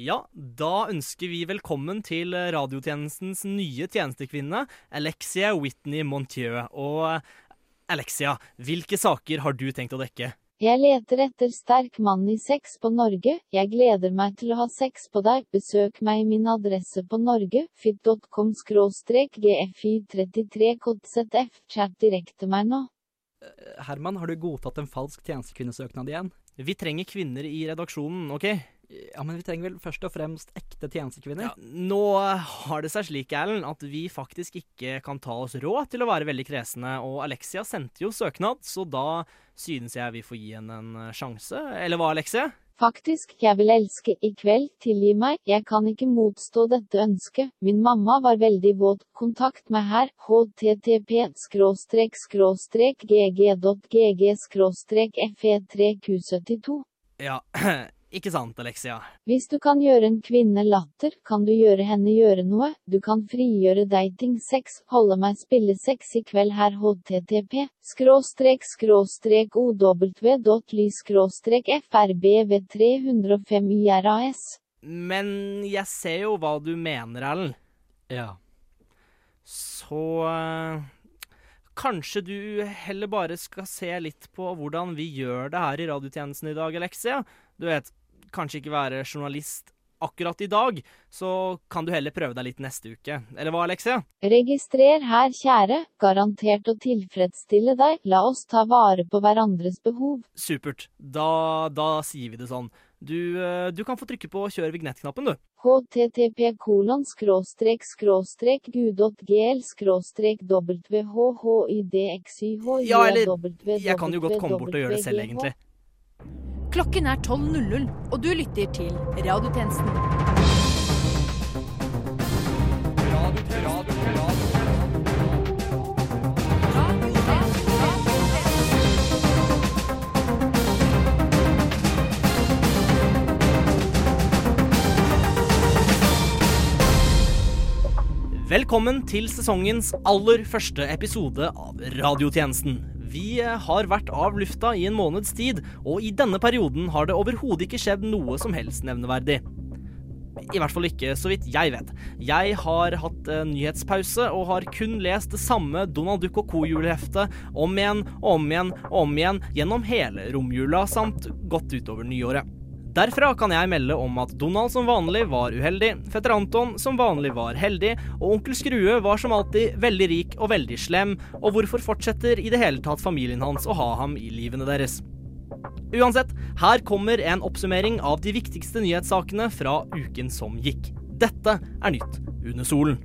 Ja, da ønsker vi velkommen til radiotjenestens nye tjenestekvinne, Alexia Whitney Montieu. Og Alexia, hvilke saker har du tenkt å dekke? Jeg leter etter sterk mann i sex på Norge. Jeg gleder meg til å ha sex på deg. Besøk meg i min adresse på Norge. fit.com gfi33 kodzf. Chat direkte meg nå. Herman, har du godtatt en falsk tjenestekvinnesøknad igjen? Vi trenger kvinner i redaksjonen, OK? Ja, men vi trenger vel først og fremst ekte tjenestekvinner? Ja, nå har det seg slik, Erlend, at vi faktisk ikke kan ta oss råd til å være veldig kresne, og Alexia sendte jo søknad, så da synes jeg vi får gi henne en sjanse. Eller hva, Alexia? Faktisk, jeg vil elske i kveld, tilgi meg, jeg kan ikke motstå dette ønsket, min mamma var veldig våt, kontakt meg her, http skråstrek skråstrek gg.gg skråstrek fe3q72. Ja, ikke sant, Alexia? Hvis du kan gjøre en kvinne latter, kan du gjøre henne gjøre noe, du kan frigjøre dating sex, holde meg spille sex i kveld her http, skråstrek skråstrek ow.ly skråstrek frbv305 iras. Men jeg ser jo hva du mener, Erlend. Ja. Så eh, kanskje du heller bare skal se litt på hvordan vi gjør det her i radiotjenesten i dag, Alexia. Du vet, kanskje ikke være journalist akkurat i dag, så kan du heller prøve deg litt neste uke. Eller hva, Alexia? Registrer her, kjære, garantert å tilfredsstille deg, la oss ta vare på hverandres behov. Supert. Da, da sier vi det sånn. Du, eh, du kan få trykke på kjør vignettknappen, du. http kolon skråstrek skråstrek gu.gl skråstrek whhidxyh Ja, eller jeg kan jo godt komme bort og gjøre det selv, egentlig. Klokken er 12.00, og du lytter til Radiotjenesten. Velkommen til sesongens aller første episode av Radiotjenesten. Vi har vært av lufta i en måneds tid, og i denne perioden har det overhodet ikke skjedd noe som helst nevneverdig. I hvert fall ikke så vidt jeg vet. Jeg har hatt eh, nyhetspause og har kun lest det samme Donald Duck og co-juleheftet om igjen og om igjen og om igjen gjennom hele romjula samt godt utover nyåret. Derfra kan jeg melde om at Donald som vanlig var uheldig, fetter Anton som vanlig var heldig, og onkel Skrue var som alltid veldig rik og veldig slem, og hvorfor fortsetter i det hele tatt familien hans å ha ham i livene deres? Uansett, her kommer en oppsummering av de viktigste nyhetssakene fra uken som gikk. Dette er nytt under solen.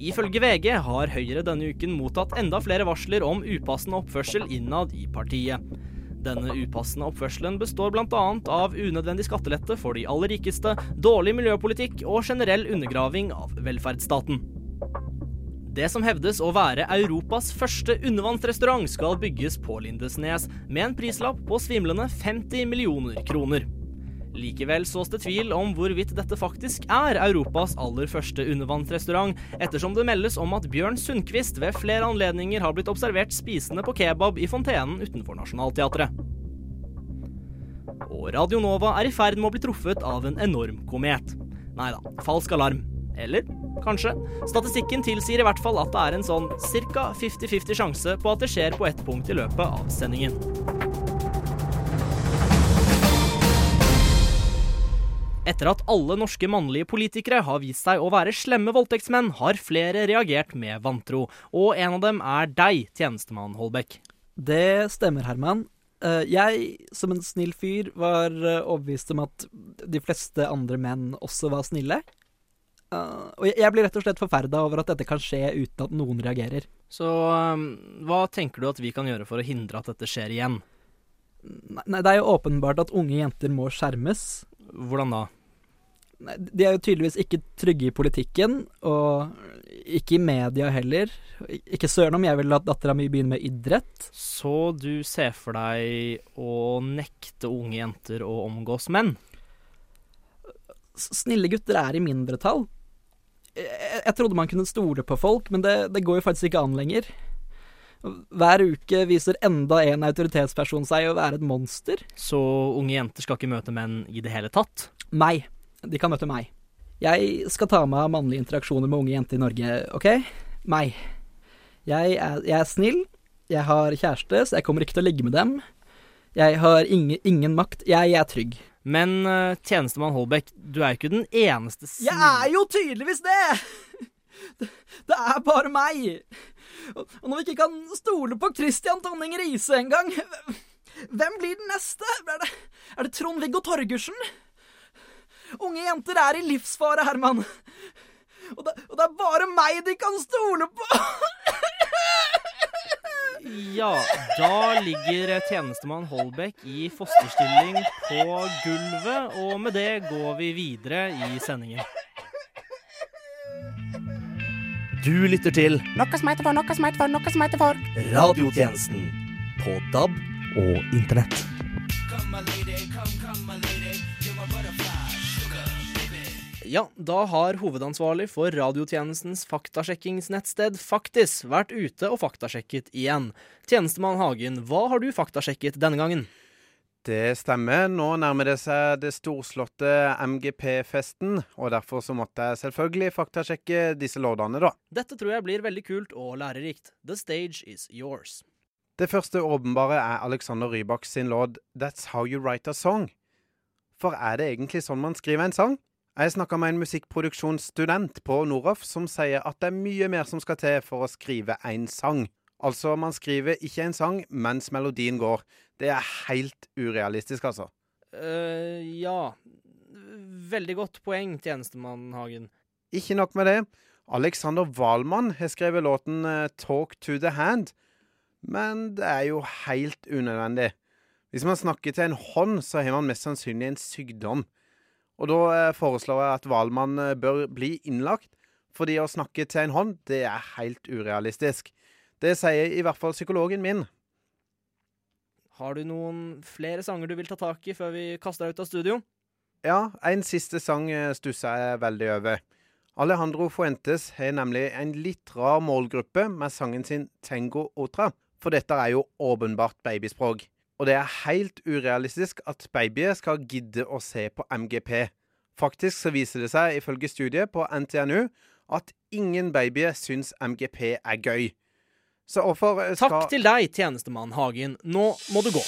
Ifølge VG har Høyre denne uken mottatt enda flere varsler om upassende oppførsel innad i partiet. Denne upassende oppførselen består bl.a. av unødvendig skattelette for de aller rikeste, dårlig miljøpolitikk og generell undergraving av velferdsstaten. Det som hevdes å være Europas første undervannsrestaurant skal bygges på Lindesnes, med en prislapp på svimlende 50 millioner kroner. Likevel sås det tvil om hvorvidt dette faktisk er Europas aller første undervannsrestaurant, ettersom det meldes om at Bjørn Sundquist ved flere anledninger har blitt observert spisende på kebab i fontenen utenfor Nationaltheatret. Og Radio Nova er i ferd med å bli truffet av en enorm komet. Nei da, falsk alarm. Eller kanskje. Statistikken tilsier i hvert fall at det er en sånn ca. 50-50 sjanse på at det skjer på ett punkt i løpet av sendingen. Etter at alle norske mannlige politikere har vist seg å være slemme voldtektsmenn, har flere reagert med vantro, og en av dem er deg, tjenestemann Holbæk. Det stemmer, Herman. Eh, Jeg, som en snill fyr, var eh, overbevist om at de fleste andre menn også var snille. Eh, Og jeg- blir rett og slett forferda over at dette kan skje uten at noen reagerer. Så um, hva tenker du at vi kan gjøre for å hindre at dette skjer igjen? Nei, det er jo åpenbart at unge jenter må skjermes. Hvordan da? De er jo tydeligvis ikke trygge i politikken, og ikke i media heller. Ikke søren om jeg vil at dattera mi begynner med idrett. Så du ser for deg å nekte unge jenter å omgås menn? Snille gutter er i mindretall. Jeg, jeg trodde man kunne stole på folk, men det, det går jo faktisk ikke an lenger. Hver uke viser enda en autoritetsperson seg å være et monster. Så unge jenter skal ikke møte menn i det hele tatt? Nei. De kan møte meg. Jeg skal ta meg av mannlige interaksjoner med unge jenter i Norge, OK? Meg. Jeg er, jeg er snill, jeg har kjæreste, så jeg kommer ikke til å ligge med dem. Jeg har ingen, ingen makt. Jeg, jeg er trygg. Men eh, tjenestemann Holbæk, du er jo ikke den eneste Jeg er jo tydeligvis det! Det, det er bare meg. Og og når vi ikke kan stole på Christian Tonning Riise engang, hvem blir den neste? Er det, er det Trond-Viggo Torgersen? Unge jenter er i livsfare, Herman. Og det, og det er bare meg de kan stole på! Ja, da ligger tjenestemann Holbæk i fosterstilling på gulvet, og med det går vi videre i sendingen. Du lytter til Noe som heter for, noe som heter for, noe som heter for. Radiotjenesten på DAB og Internett. Ja, da har hovedansvarlig for radiotjenestens faktasjekkingsnettsted Faktis vært ute og faktasjekket igjen. Tjenestemann Hagen, hva har du faktasjekket denne gangen? Det stemmer. Nå nærmer det seg det storslåtte MGP-festen, og derfor så måtte jeg selvfølgelig faktasjekke disse låtene, da. Dette tror jeg blir veldig kult og lærerikt. The stage is yours. Det første åpenbare er Alexander Rybak sin låt That's How You Write a Song. For er det egentlig sånn man skriver en sang? Jeg snakka med en musikkproduksjonsstudent på Noroff som sier at det er mye mer som skal til for å skrive en sang. Altså, man skriver ikke en sang mens melodien går. Det er helt urealistisk, altså. Uh, ja Veldig godt poeng, tjenestemann Hagen. Ikke nok med det. Alexander Wahlmann har skrevet låten eh, 'Talk to the Hand', men det er jo helt unødvendig. Hvis man snakker til en hånd, så har man mest sannsynlig en sykdom. Og da eh, foreslår jeg at Wahlmann eh, bør bli innlagt, fordi å snakke til en hånd, det er helt urealistisk. Det sier i hvert fall psykologen min. Har du noen flere sanger du vil ta tak i før vi kaster deg ut av studio? Ja, en siste sang eh, stusser jeg veldig over. Alejandro Fuentes har nemlig en litt rar målgruppe med sangen sin Tengo Otra, for dette er jo åpenbart babyspråk. Og det er helt urealistisk at babyer skal gidde å se på MGP. Faktisk så viser det seg, ifølge studiet på NTNU, at ingen babyer syns MGP er gøy. Så hvorfor skal Takk til deg, tjenestemann Hagen. Nå må du gå.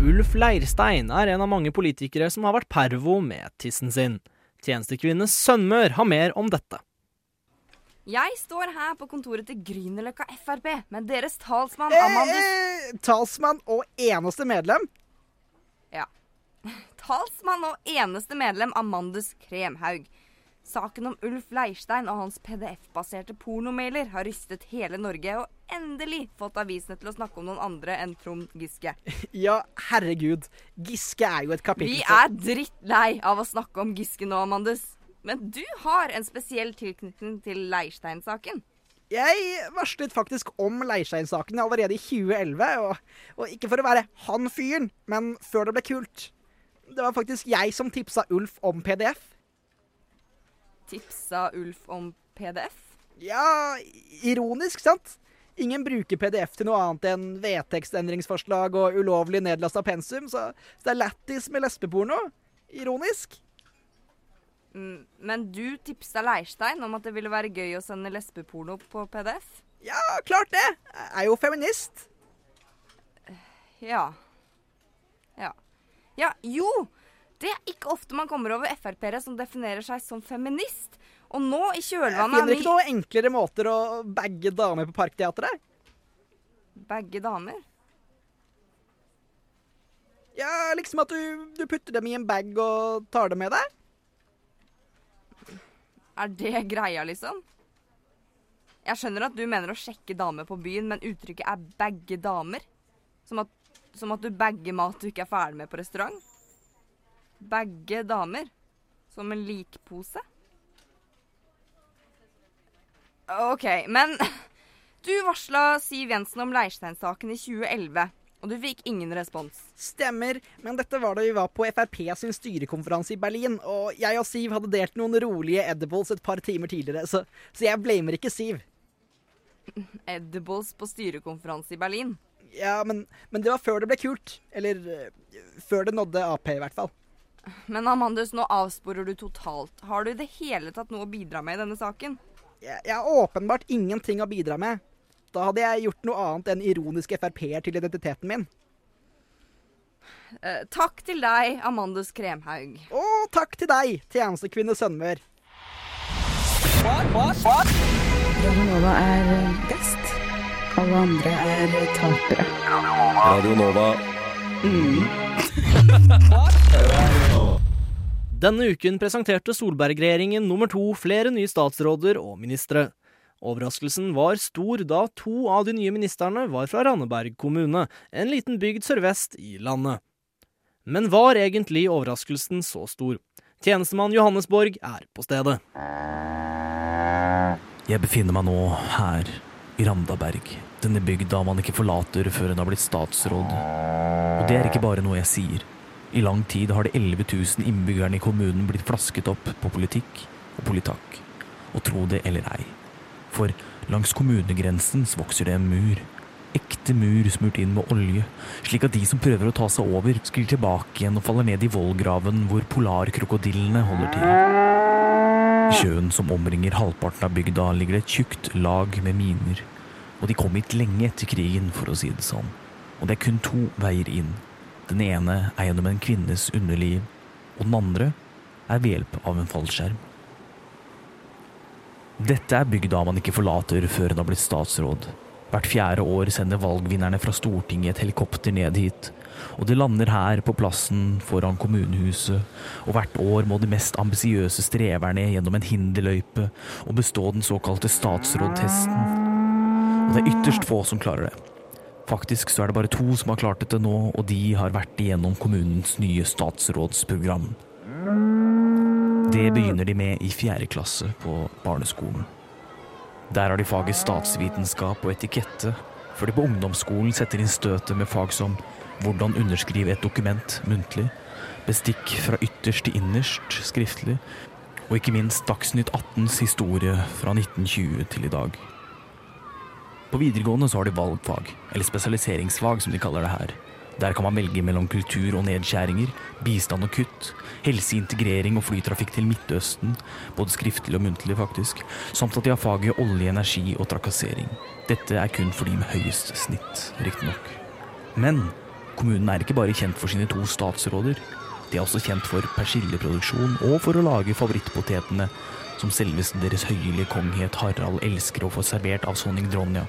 Ulf Leirstein er en av mange politikere som har vært pervo med tissen sin. Tjenestekvinnes Sønnmør har mer om dette. Jeg står her på kontoret til Grünerløkka Frp med deres talsmann Amandus Eh, talsmann og eneste medlem. Ja. Talsmann og eneste medlem Amandus Kremhaug. Saken om Ulf Leirstein og hans PDF-baserte pornomailer har rystet hele Norge og endelig fått avisene til å snakke om noen andre enn Trond Giske. Ja, herregud. Giske er jo et kapittel Vi er drittlei av å snakke om Giske nå, Amandus. Men du har en spesiell tilknytning til Leirstein-saken. Jeg varslet faktisk om Leirstein-saken allerede i 2011, og, og ikke for å være han fyren, men før det ble kult. Det var faktisk jeg som tipsa Ulf om PDF. Tipsa Ulf om PDF? Ja, ironisk, sant? Ingen bruker PDF til noe annet enn vedtekstendringsforslag og ulovlig nedlasta pensum, så, så det er lættis med lesbeporno. Ironisk. Mm, Men du tipsa Leirstein om at det ville være gøy å sende lesbeporno på PDF? Ja, klart det! Jeg er jo feminist. Ja. Ja. Ja, jo! Det er ikke ofte man kommer over Frp-ere som definerer seg som feminist. Og nå, i Jeg kjølvannet av finner ny ikke noen enklere måter å bagge damer på Parkteatret. Bagge damer? Ja, liksom at du, du putter dem i en bag og tar dem med deg. Er det greia, liksom? Jeg skjønner at du mener å sjekke damer på byen, men uttrykket er 'bagge damer'? Som at, som at du bagger mat du ikke er ferdig med på restaurant? Bagge damer? Som en likpose? OK, men du varsla Siv Jensen om Leirstein-saken i 2011, og du fikk ingen respons. Stemmer, men dette var da vi var på Frp sin styrekonferanse i Berlin, og jeg og Siv hadde delt noen rolige edibles et par timer tidligere, så, så jeg blamer ikke Siv. Edibles på styrekonferanse i Berlin. Ja, men, men det var før det ble kult. Eller eh, før det nådde Ap, i hvert fall. Men Amandus, nå avsporer du totalt. Har du i det hele tatt noe å bidra med i denne saken? Jeg, jeg har åpenbart ingenting å bidra med. Da hadde jeg gjort noe annet enn ironiske Frp-er til identiteten min. Eh, takk til deg, Amandus Kremhaug. Og takk til deg, tjenestekvinne Sønnmør. Radionova er best. Alle andre er tapere. Radio Nova. Denne uken presenterte Solberg-regjeringen nummer to flere nye statsråder og ministre. Overraskelsen var stor da to av de nye ministrene var fra Randeberg kommune, en liten bygd sørvest i landet. Men var egentlig overraskelsen så stor? Tjenestemann Johannes Borg er på stedet. Jeg befinner meg nå her, i Randaberg. Denne bygda man ikke forlater før en har blitt statsråd. Og det er ikke bare noe jeg sier. I lang tid har de 11 000 innbyggerne i kommunen blitt flasket opp på politikk og politakk. Og tro det eller ei. For langs kommunegrensen vokser det en mur. Ekte mur smurt inn med olje, slik at de som prøver å ta seg over, sklir tilbake igjen og faller ned i vollgraven hvor polarkrokodillene holder til. I sjøen som omringer halvparten av bygda, ligger det et tjukt lag med miner. Og de kom hit lenge etter krigen, for å si det sånn. Og det er kun to veier inn. Den ene er gjennom en kvinnes underliv, og den andre er ved hjelp av en fallskjerm. Dette er bygda man ikke forlater før en har blitt statsråd. Hvert fjerde år sender valgvinnerne fra Stortinget et helikopter ned hit, og det lander her på plassen foran kommunehuset, og hvert år må de mest ambisiøse streverne gjennom en hinderløype og bestå den såkalte statsrådtesten. Og det er ytterst få som klarer det. Faktisk så er det bare to som har klart dette nå, og de har vært igjennom kommunens nye statsrådsprogram. Det begynner de med i fjerde klasse på barneskolen. Der har de faget statsvitenskap og etikette, før de på ungdomsskolen setter inn støtet med fag som hvordan underskrive et dokument muntlig, bestikk fra ytterst til innerst skriftlig, og ikke minst Dagsnytt 18s historie fra 1920 til i dag. På videregående så har de valgfag, eller spesialiseringsfag som de kaller det her. Der kan man velge mellom kultur og nedskjæringer, bistand og kutt, helseintegrering og flytrafikk til Midtøsten, både skriftlig og muntlig faktisk, samt at de har faget olje, energi og trakassering. Dette er kun for de med høyest snitt, riktignok. Men kommunen er ikke bare kjent for sine to statsråder. De er også kjent for persilleproduksjon og for å lage favorittpotetene som selveste Deres Høyelige konghet Harald elsker å få servert av sonning Dronja.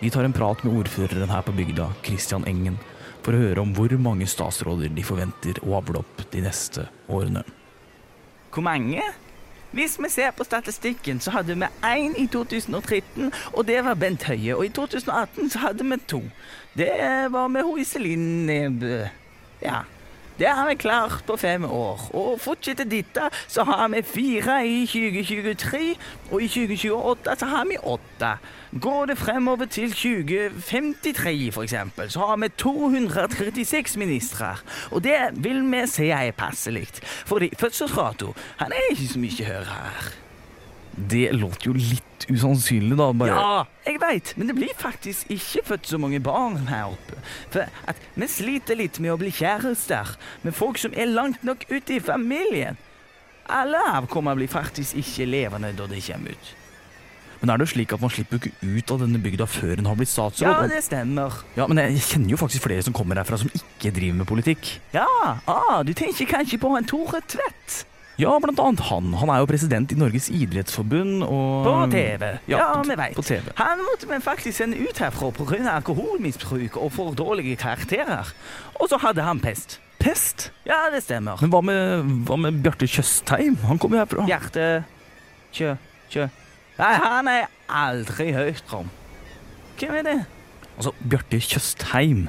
Vi tar en prat med ordføreren her på bygda, Christian Engen, for å høre om hvor mange statsråder de forventer å avle opp de neste årene. Hvor mange? Hvis vi ser på statistikken, så hadde vi én i 2013, og det var Bent Høie. Og i 2018 så hadde vi to. Det var med Iselin Nebø. Ja. Det har vi klart på fem år. Og fortsetter dette, så har vi fire i 2023, og i 2028 så har vi åtte. Går det fremover til 2053 for eksempel, så har vi 236 ministre. Og det vil vi se er passelig. Fordi fødselsrato, han er ikke så mye høyere her. Det låter jo litt usannsynlig, da. Bare. Ja, jeg veit, men det blir faktisk ikke født så mange barn her oppe. For at vi sliter litt med å bli kjærester med folk som er langt nok ute i familien. Alle avkommer blir faktisk ikke levende da de kommer ut. Men er det jo slik at man slipper ikke ut av denne bygda før en har blitt statsråd? Ja, det stemmer. Ja, Men jeg kjenner jo faktisk flere som kommer herfra som ikke driver med politikk. Ja, ah, du tenker kanskje på en Tore Tvedt? Ja, blant annet han. Han er jo president i Norges idrettsforbund og På TV. Ja, Ja, vi veit. på TV. Han måtte vi faktisk sende ut herfra pga. alkoholmisbruk og for dårlige karakterer. Og så hadde han pest. Pest? Ja, det stemmer. Men hva med, hva med Bjarte Tjøstheim? Han kommer jo herfra. Bjarte Tjø... Tjø... Nei, han er aldri høyt om. Hvem er det? Altså, Bjarte Tjøstheim.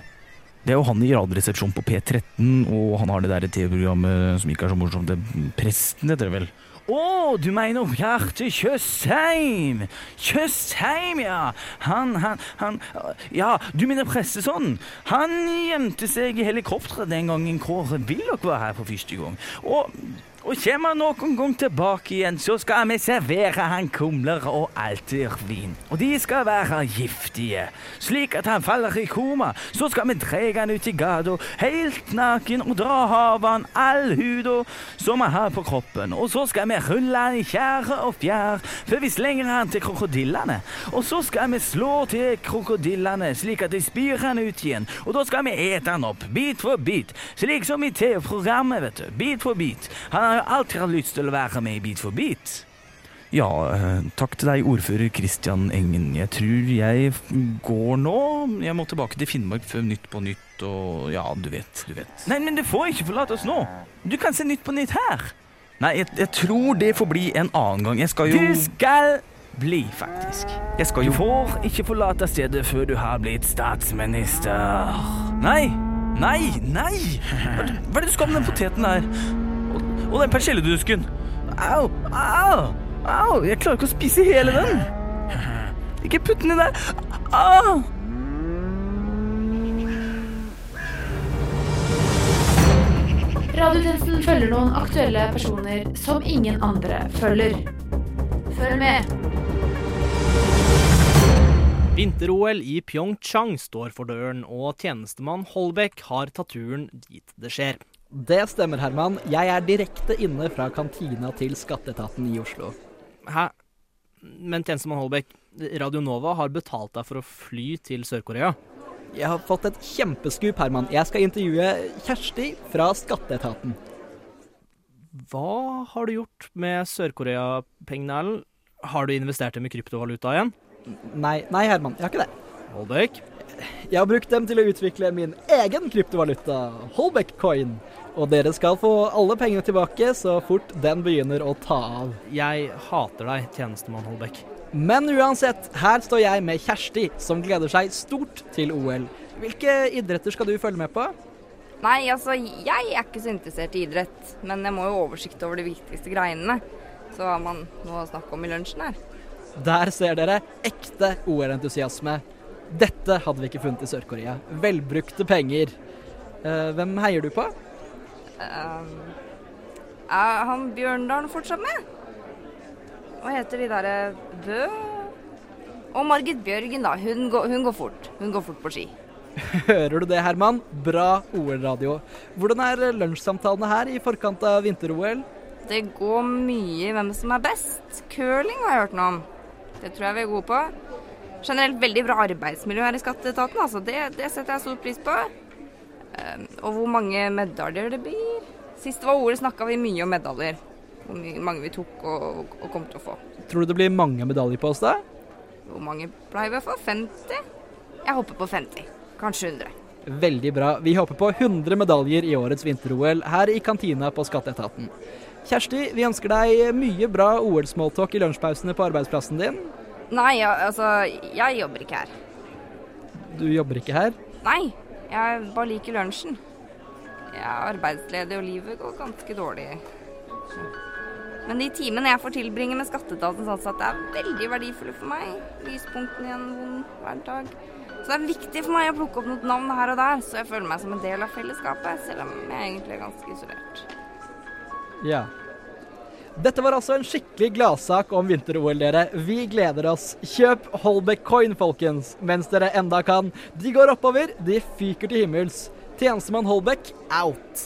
Det er jo han i Radioresepsjonen på P13, og han har det der TV-programmet som ikke er så morsomt, det Presten heter det vel. Å, du mener Bjarte Tjøstheim? Tjøstheim, ja. Han, han, han Ja, du mener prestesønnen. Han gjemte seg i helikopteret den gangen Kåre Willoch var her for første gang. Og og kommer han noen gang tilbake igjen, så skal vi servere han kumler og altervin. Og de skal være giftige, slik at han faller i koma. Så skal vi dra han ut i gata helt naken og dra av han all huda som han har på kroppen. Og så skal vi rulle han i tjære og fjær før vi slenger han til krokodillene. Og så skal vi slå til krokodillene slik at de spyr han ut igjen. Og da skal vi ete han opp, bit for bit, slik som i TV-programmet, vet du. Bit for bit. Han har jo alltid hatt lyst til å være med i Bit for bit. Ja, eh, takk til deg, ordfører Kristian Engen. Jeg tror jeg går nå. Jeg må tilbake til Finnmark før Nytt på Nytt og ja, du vet, du vet. Nei, men du får ikke forlate oss nå. Du kan se Nytt på Nytt her. Nei, jeg, jeg tror det får bli en annen gang. Jeg skal jo Du skal bli, faktisk. Jeg skal Du får ikke forlate stedet før du har blitt statsminister. Nei, nei, nei! Hva er det du skal med den poteten der? Og, og den persilledusken. Au, au, au! Jeg klarer ikke å spise hele den. Ikke putt den i der. Au! Radiotjenesten følger noen aktuelle personer som ingen andre følger. Følg med. Vinter-OL i Pyeongchang står for døren, og tjenestemann Holbæk har tatt turen dit det skjer. Det stemmer, Herman. Jeg er direkte inne fra kantina til Skatteetaten i Oslo. Hæ? Men tjenestemann Holbæk, Radio Nova har betalt deg for å fly til Sør-Korea. Jeg har fått et kjempeskup, Herman. Jeg skal intervjue Kjersti fra Skatteetaten. Hva har du gjort med Sør-Korea-pengene, Erlend? Har du investert dem i kryptovaluta igjen? Nei, nei, Herman, jeg har ikke det. Holbæk? Jeg har brukt dem til å utvikle min egen kryptovaluta, Holbeck Coin. Og dere skal få alle pengene tilbake så fort den begynner å ta av. Jeg hater deg, tjenestemann Holbeck. Men uansett, her står jeg med Kjersti, som gleder seg stort til OL. Hvilke idretter skal du følge med på? Nei, altså, jeg er ikke så interessert i idrett, men jeg må jo ha oversikt over de viktigste greiene. Så har man noe å snakke om i lunsjen her. Der ser dere ekte OL-entusiasme. Dette hadde vi ikke funnet i Sør-Korea. Velbrukte penger. Eh, hvem heier du på? Ehm, er han Bjørndalen fortsatt med? Hva heter de derre Bø? Og Margit Bjørgen, da. Hun går, hun går fort. Hun går fort på ski. Hører du det, Herman? Bra OL-radio. Hvordan er lunsjsamtalene her i forkant av vinter-OL? Det går mye i hvem som er best. Curling har jeg hørt noe om. Det tror jeg vi er gode på. Generelt veldig bra arbeidsmiljø her i Skatteetaten, altså. Det, det setter jeg stor pris på. Ehm, og hvor mange medaljer det blir. Sist det var OL, snakka vi mye om medaljer. Hvor mange vi tok og, og kom til å få. Tror du det blir mange medaljer på oss da? Hvor mange pleier vi å få? 50? Jeg håper på 50. Kanskje 100. Veldig bra. Vi håper på 100 medaljer i årets vinter-OL her i kantina på Skatteetaten. Kjersti, vi ønsker deg mye bra OL-smalltalk i lunsjpausene på arbeidsplassen din. Nei, altså Jeg jobber ikke her. Du jobber ikke her. Nei, jeg bare liker lunsjen. Jeg er arbeidsledig, og livet går ganske dårlig. Men de timene jeg får tilbringe med skatteetatens ansatte, er veldig verdifulle for meg. Lyspunktene i en vond hverdag. Så det er viktig for meg å plukke opp noen navn her og der, så jeg føler meg som en del av fellesskapet, selv om jeg egentlig er ganske isolert. Ja. Dette var altså en skikkelig gladsak om vinter-OL, dere. Vi gleder oss. Kjøp Holbeck Coin, folkens, mens dere enda kan. De går oppover, de fyker til himmels. Tjenestemann Holbeck out.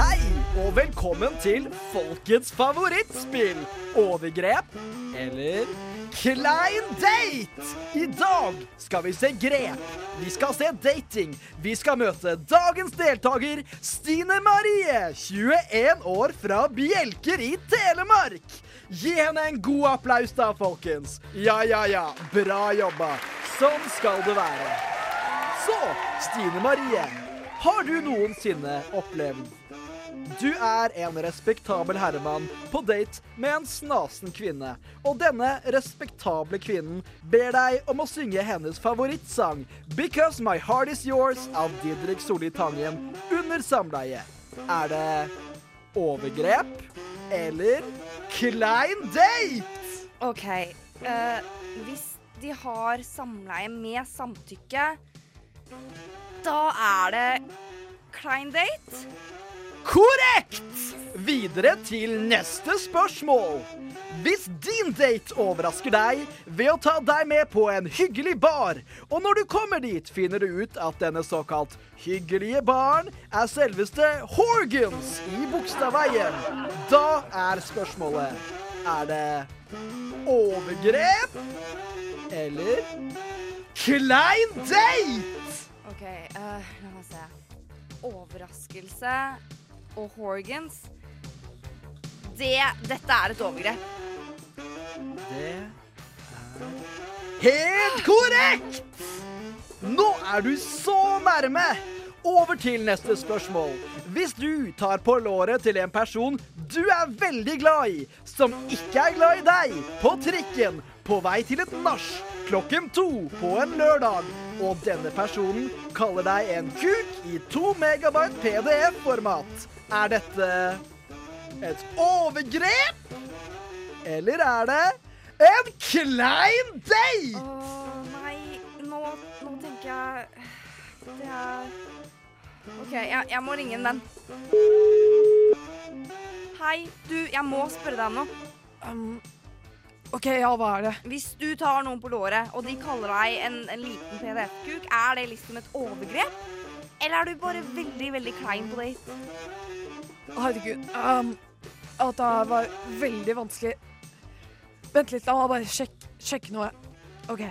Hei, og velkommen til folkets favorittspill. Overgrep eller klein date. I dag skal vi se grep. Vi skal se dating. Vi skal møte dagens deltaker, Stine Marie, 21 år fra Bjelker i Telemark. Gi henne en god applaus da, folkens. Ja, ja, ja. Bra jobba. Sånn skal det være. Så, Stine Marie, har du noensinne opplevd du er en respektabel herremann på date med en snasen kvinne. Og denne respektable kvinnen ber deg om å synge hennes favorittsang 'Because My Heart Is Yours' av Didrik Solli Tangen under samleie. Er det overgrep eller klein date? OK. Uh, hvis de har samleie med samtykke, da er det klein date. Korrekt! Videre til neste spørsmål. Hvis din date overrasker deg ved å ta deg med på en hyggelig bar, og når du kommer dit finner du ut at denne såkalt hyggelige baren er selveste Horgans i Bogstadveien, da er spørsmålet Er det overgrep eller klein date? OK, uh, la meg se. Overraskelse og Horgans. Det, dette er et overgrep. Det er Helt korrekt! Nå er du så nærme! Over til neste spørsmål. Hvis du tar på låret til en person du er veldig glad i, som ikke er glad i deg, på trikken, på vei til et nach, klokken to på en lørdag, og denne personen kaller deg en kuk i to megabyte PDF-format, er dette et overgrep? Eller er det en klein date? Å nei, nå, nå tenker jeg Det er OK, jeg, jeg må ringe en venn. Hei, du, jeg må spørre deg om noe. Um, OK, ja, hva er det? Hvis du tar noen på låret, og de kaller deg en, en liten PDF-kuk, er det liksom et overgrep? Eller er du bare veldig, veldig klein på date? Herregud. Um, at det var veldig vanskelig. Vent litt, la meg bare sjekke, sjekke noe. OK.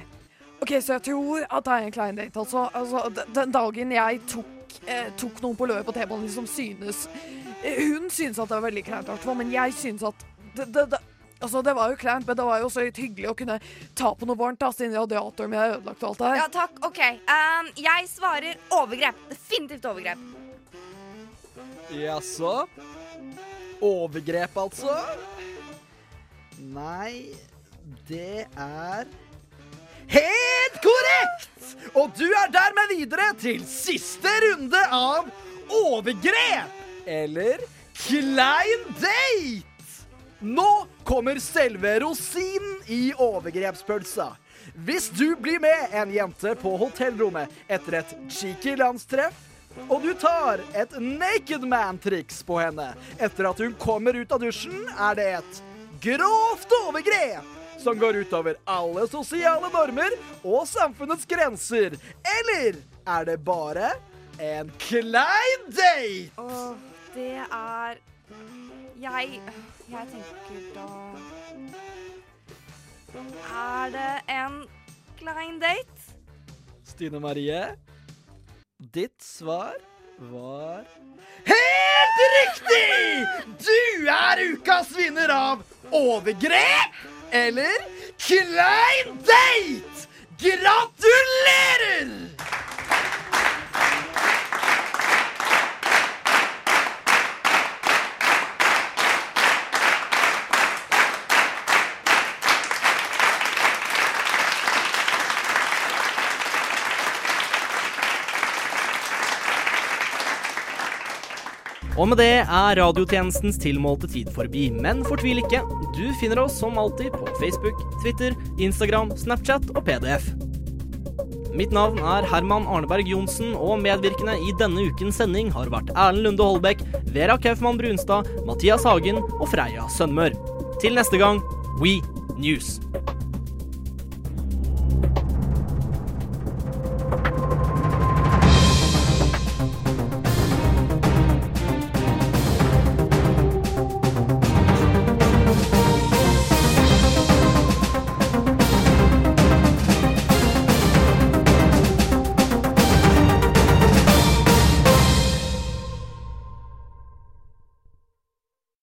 Ok, Så jeg tror at det er en klein date, altså. altså den dagen jeg tok, eh, tok noen på løpet på T-banen som synes eh, Hun synes at det var veldig kleint, i men jeg synes at det, det, det, Altså, det var jo kleint, men det var jo også litt hyggelig å kunne ta på noe varmt, da, siden radiatoren min er ødelagt og alt det her. Ja, takk. OK. Um, jeg svarer overgrep. Definitivt overgrep. Jaså? Overgrep, altså? Nei, det er Helt korrekt! Og du er dermed videre til siste runde av overgrep! Eller klein date! Nå kommer selve rosinen i overgrepspølsa. Hvis du blir med en jente på hotellrommet etter et cheeky landstreff, og du tar et naked man-triks på henne etter at hun kommer ut av dusjen, er det et grovt overgrep som går utover alle sosiale normer og samfunnets grenser. Eller er det bare en klein date? Åh, det er Jeg Jeg tenker da Er det en klein date? Stine Marie, ditt svar var Helt riktig! Du er ukas vinner av overgrep eller klein date! Gratulerer! Og med det er radiotjenestens tilmålte tid forbi, men fortvil ikke. Du finner oss som alltid på Facebook, Twitter, Instagram, Snapchat og PDF. Mitt navn er Herman Arneberg Johnsen, og medvirkende i denne ukens sending har vært Erlend Lunde Holbæk, Vera Kaufmann Brunstad, Mathias Hagen og Freya Sønmør. Til neste gang, We News.